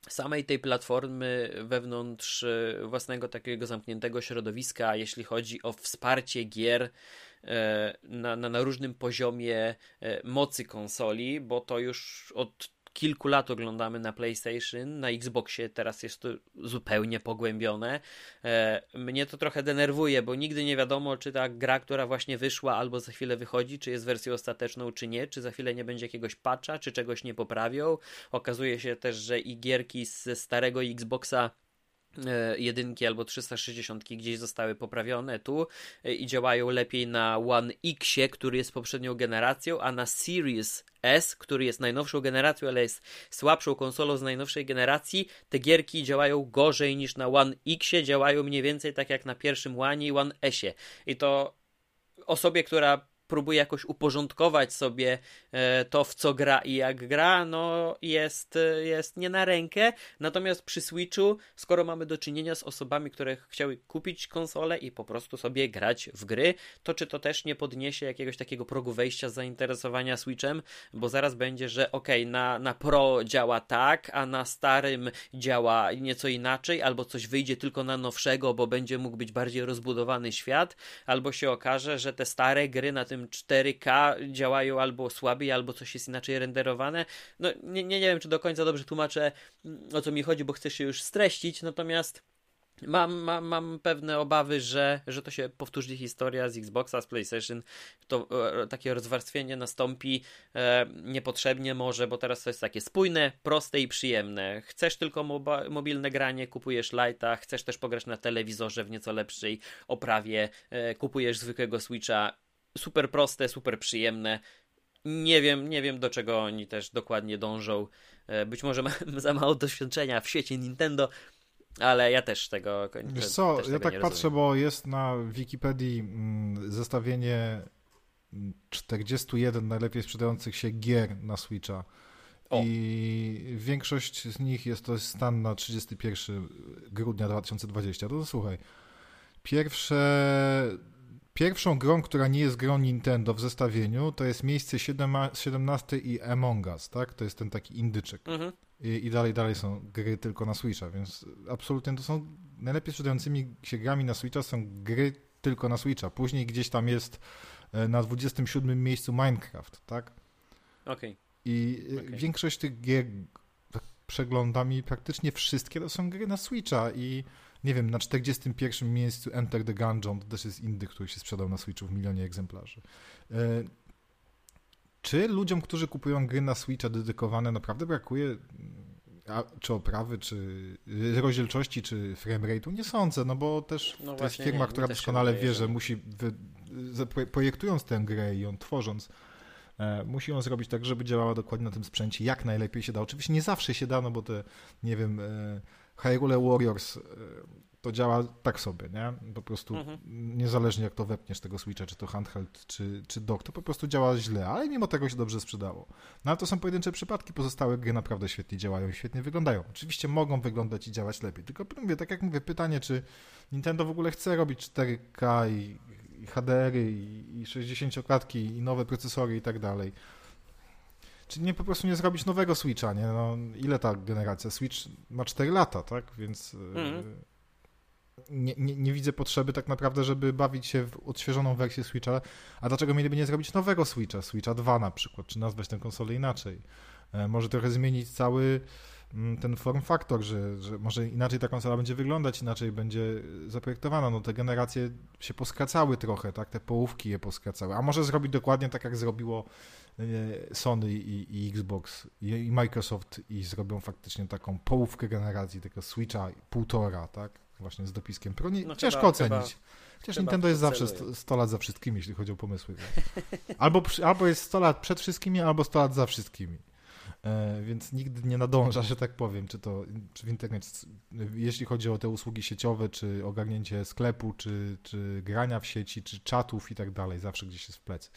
Speaker 1: samej tej platformy wewnątrz e, własnego takiego zamkniętego środowiska, jeśli chodzi o wsparcie gier e, na, na, na różnym poziomie e, mocy konsoli, bo to już od kilku lat oglądamy na PlayStation, na Xboxie teraz jest to zupełnie pogłębione. E, mnie to trochę denerwuje, bo nigdy nie wiadomo, czy ta gra, która właśnie wyszła albo za chwilę wychodzi, czy jest wersją ostateczną, czy nie, czy za chwilę nie będzie jakiegoś patcha, czy czegoś nie poprawią. Okazuje się też, że i gierki ze starego Xboxa jedynki albo 360 gdzieś zostały poprawione tu e, i działają lepiej na One X, który jest poprzednią generacją, a na Series S, który jest najnowszą generacją, ale jest słabszą konsolą z najnowszej generacji, te gierki działają gorzej niż na One X, działają mniej więcej tak jak na pierwszym One i One S. I to osobie, która próbuje jakoś uporządkować sobie e, to, w co gra i jak gra, no jest, e, jest nie na rękę. Natomiast przy Switchu, skoro mamy do czynienia z osobami, które chciały kupić konsolę i po prostu sobie grać w gry, to czy to też nie podniesie jakiegoś takiego progu wejścia zainteresowania Switchem, bo zaraz będzie, że ok, na, na Pro działa tak, a na starym działa nieco inaczej, albo coś wyjdzie tylko na nowszego, bo będzie mógł być bardziej rozbudowany świat, albo się okaże, że te stare gry na tym 4K działają albo słabiej, albo coś jest inaczej renderowane. No nie, nie, nie wiem, czy do końca dobrze tłumaczę mm, o co mi chodzi, bo chcę się już streścić, natomiast Mam, mam, mam pewne obawy, że, że to się powtórzy historia z Xboxa, z PlayStation. To e, takie rozwarstwienie nastąpi e, niepotrzebnie może, bo teraz to jest takie spójne, proste i przyjemne. Chcesz tylko mobilne granie, kupujesz Lighta, chcesz też pograć na telewizorze w nieco lepszej oprawie, e, kupujesz zwykłego Switcha super proste, super przyjemne. Nie wiem, nie wiem do czego oni też dokładnie dążą. E, być może mam za mało doświadczenia w świecie Nintendo, ale ja też tego.
Speaker 2: Wiesz co, ja tak patrzę, bo jest na Wikipedii mm, zestawienie 41 najlepiej sprzedających się gier na Switcha. O. I większość z nich jest to stan na 31 grudnia 2020. To, to słuchaj. Pierwsze Pierwszą grą, która nie jest grą Nintendo w zestawieniu, to jest miejsce 17 i Among Us, tak? To jest ten taki indyczek. Mhm. I, I, dalej, dalej są gry tylko na Switcha, więc absolutnie to są najlepiej sprzedającymi się grami na Switcha są gry tylko na Switcha. Później gdzieś tam jest e, na 27 miejscu Minecraft, tak?
Speaker 1: Okej. Okay.
Speaker 2: I e, okay. większość tych gier tak przeglądam i praktycznie wszystkie to są gry na Switcha i nie wiem, na 41 miejscu Enter the Gungeon, to też jest indy, który się sprzedał na Switchu w milionie egzemplarzy. E, czy ludziom, którzy kupują gry na Switcha dedykowane, naprawdę brakuje a, czy oprawy, czy rozdzielczości, czy framerate'u? Nie sądzę, no bo też no to jest firma, nie, która doskonale wie, że musi, wy, projektując tę grę i ją tworząc, e, musi ją zrobić tak, żeby działała dokładnie na tym sprzęcie, jak najlepiej się da. Oczywiście nie zawsze się da, no bo te, nie wiem... E, Hyrule Warriors e, to działa tak sobie, nie? Po prostu mhm. niezależnie jak to wepniesz tego Switcha, czy to handheld, czy, czy dock, to po prostu działa źle, ale mimo tego się dobrze sprzedało. No ale to są pojedyncze przypadki, pozostałe gry naprawdę świetnie działają i świetnie wyglądają. Oczywiście mogą wyglądać i działać lepiej, tylko mówię, tak jak mówię, pytanie, czy Nintendo w ogóle chce robić 4K i, i HDR-y i, i 60-klatki i nowe procesory i tak dalej. Czy nie po prostu nie zrobić nowego Switcha, nie? No, ile ta generacja? Switch ma 4 lata, tak? Więc mm. nie, nie, nie, widzę potrzeby tak naprawdę, żeby bawić się w odświeżoną wersję Switcha. A dlaczego mieliby nie zrobić nowego Switcha? Switcha 2 na przykład, czy nazwać tę konsolę inaczej? E, może trochę zmienić cały mm, ten form factor, że, że może inaczej ta konsola będzie wyglądać, inaczej będzie zaprojektowana. No te generacje się poskracały trochę, tak? Te połówki je poskracały. A może zrobić dokładnie tak, jak zrobiło Sony i, i Xbox i, i, Microsoft i zrobią faktycznie taką połówkę generacji tego Switcha półtora, tak? Właśnie z dopiskiem Pro. Nie, no ciężko chyba, ocenić. Chyba, Chociaż chyba Nintendo jest zawsze 100, 100 lat za wszystkimi, jeśli chodzi o pomysły. Albo, albo jest 100 lat przed wszystkimi, albo 100 lat za wszystkimi. E, więc nigdy nie nadąża, że tak powiem, czy to czy w internecie, jeśli chodzi o te usługi sieciowe, czy ogarnięcie sklepu, czy, czy grania w sieci, czy czatów i tak dalej, zawsze gdzieś jest w plecy.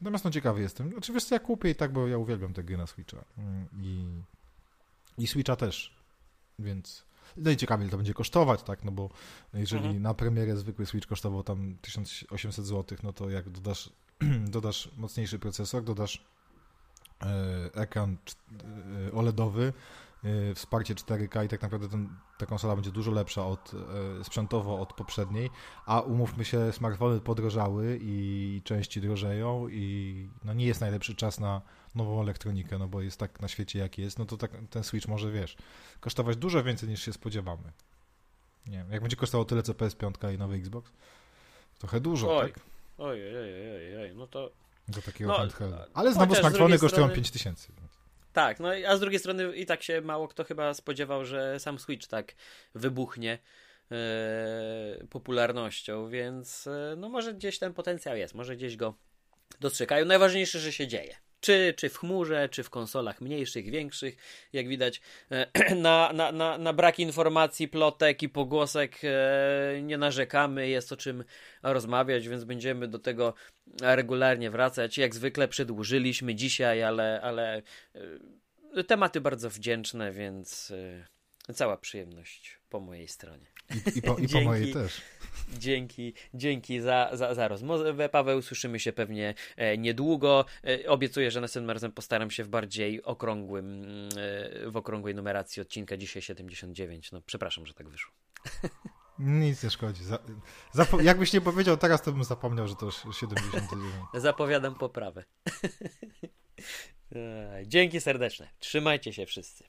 Speaker 2: Natomiast no ciekawy jestem. Oczywiście ja kupię i tak, bo ja uwielbiam te gry na Switcha. Mm, I, i Switcha też, więc... No i ciekawie, ile to będzie kosztować, tak, no bo jeżeli mhm. na premierę zwykły Switch kosztował tam 1800 zł, no to jak dodasz, dodasz mocniejszy procesor, dodasz e, ekran e, OLEDowy, wsparcie 4K i tak naprawdę ten, ta konsola będzie dużo lepsza od, yy, sprzętowo od poprzedniej, a umówmy się, smartfony podrożały i części drożeją i no nie jest najlepszy czas na nową elektronikę, no bo jest tak na świecie jak jest, no to tak, ten Switch może, wiesz, kosztować dużo więcej niż się spodziewamy. Nie wiem, jak będzie kosztowało tyle co PS5 i nowy Xbox? Trochę dużo,
Speaker 1: Oj.
Speaker 2: tak?
Speaker 1: Oj, oj, oj, oj, oj, no to
Speaker 2: Do takiego
Speaker 1: No,
Speaker 2: handheldu. Ale znowu smartfony kosztują
Speaker 1: strony-
Speaker 2: 5000.
Speaker 1: tak, no a z drugiej strony i tak się mało kto chyba spodziewał, że sam Switch tak wybuchnie e, popularnością, więc e, no może gdzieś ten potencjał jest, może gdzieś go dostrzegają. Najważniejsze, że się dzieje. Czy, czy w chmurze, czy w konsolach mniejszych, większych. Jak widać, e, na, na, na, na brak informacji, plotek i pogłosek e, nie narzekamy. Jest o czym rozmawiać, więc będziemy do tego regularnie wracać. Jak zwykle przedłużyliśmy dzisiaj, ale, ale e, tematy bardzo wdzięczne, więc cała przyjemność po mojej stronie.
Speaker 2: I, i, po, i po mojej też.
Speaker 1: Dzięki, dzięki za, za, za rozmowę, Paweł. Słyszymy się pewnie e, niedługo. E, obiecuję, że następnym razem postaram się w bardziej okrągłym, e, w okrągłej numeracji odcinka. Dzisiaj 79. No, przepraszam, że tak wyszło.
Speaker 2: Nic nie szkodzi. Zapo- jakbyś nie powiedział teraz, to bym zapomniał, że to już 79.
Speaker 1: Zapowiadam poprawę. Dzięki serdeczne. Trzymajcie się wszyscy.